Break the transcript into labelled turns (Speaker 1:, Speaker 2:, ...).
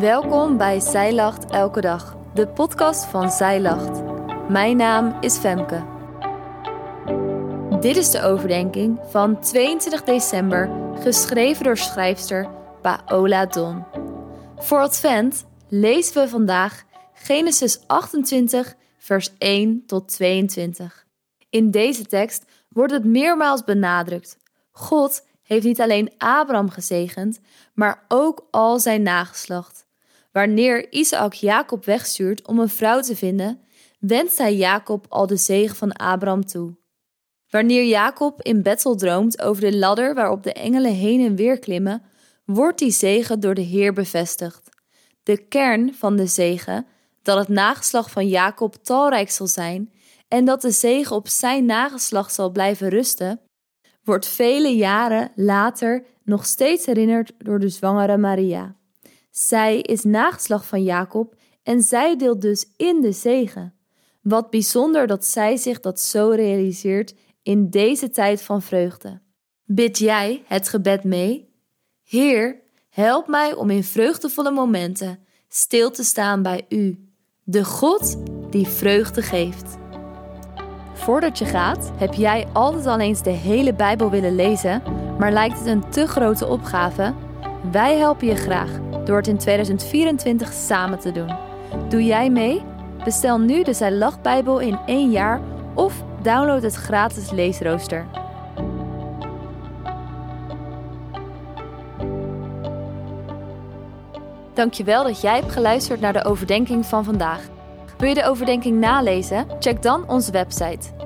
Speaker 1: Welkom bij Zij Lacht Elke Dag, de podcast van Zij Lacht. Mijn naam is Femke. Dit is de overdenking van 22 december, geschreven door schrijfster Paola Don. Voor Advent lezen we vandaag Genesis 28, vers 1 tot 22. In deze tekst wordt het meermaals benadrukt. God heeft niet alleen Abraham gezegend, maar ook al zijn nageslacht. Wanneer Isaac Jacob wegstuurt om een vrouw te vinden, wenst hij Jacob al de zegen van Abraham toe. Wanneer Jacob in Bethel droomt over de ladder waarop de engelen heen en weer klimmen, wordt die zegen door de Heer bevestigd. De kern van de zegen, dat het nageslacht van Jacob talrijk zal zijn en dat de zegen op zijn nageslacht zal blijven rusten, wordt vele jaren later nog steeds herinnerd door de zwangere Maria. Zij is nageslacht van Jacob en zij deelt dus in de zegen. Wat bijzonder dat zij zich dat zo realiseert in deze tijd van vreugde. Bid jij het gebed mee? Heer, help mij om in vreugdevolle momenten stil te staan bij U, de God die vreugde geeft. Voordat je gaat, heb jij altijd al eens de hele Bijbel willen lezen, maar lijkt het een te grote opgave? Wij helpen je graag door het in 2024 samen te doen. Doe jij mee? Bestel nu de Zij Lacht Bijbel in één jaar of download het gratis leesrooster. Dankjewel dat jij hebt geluisterd naar de overdenking van vandaag. Wil je de overdenking nalezen? Check dan onze website.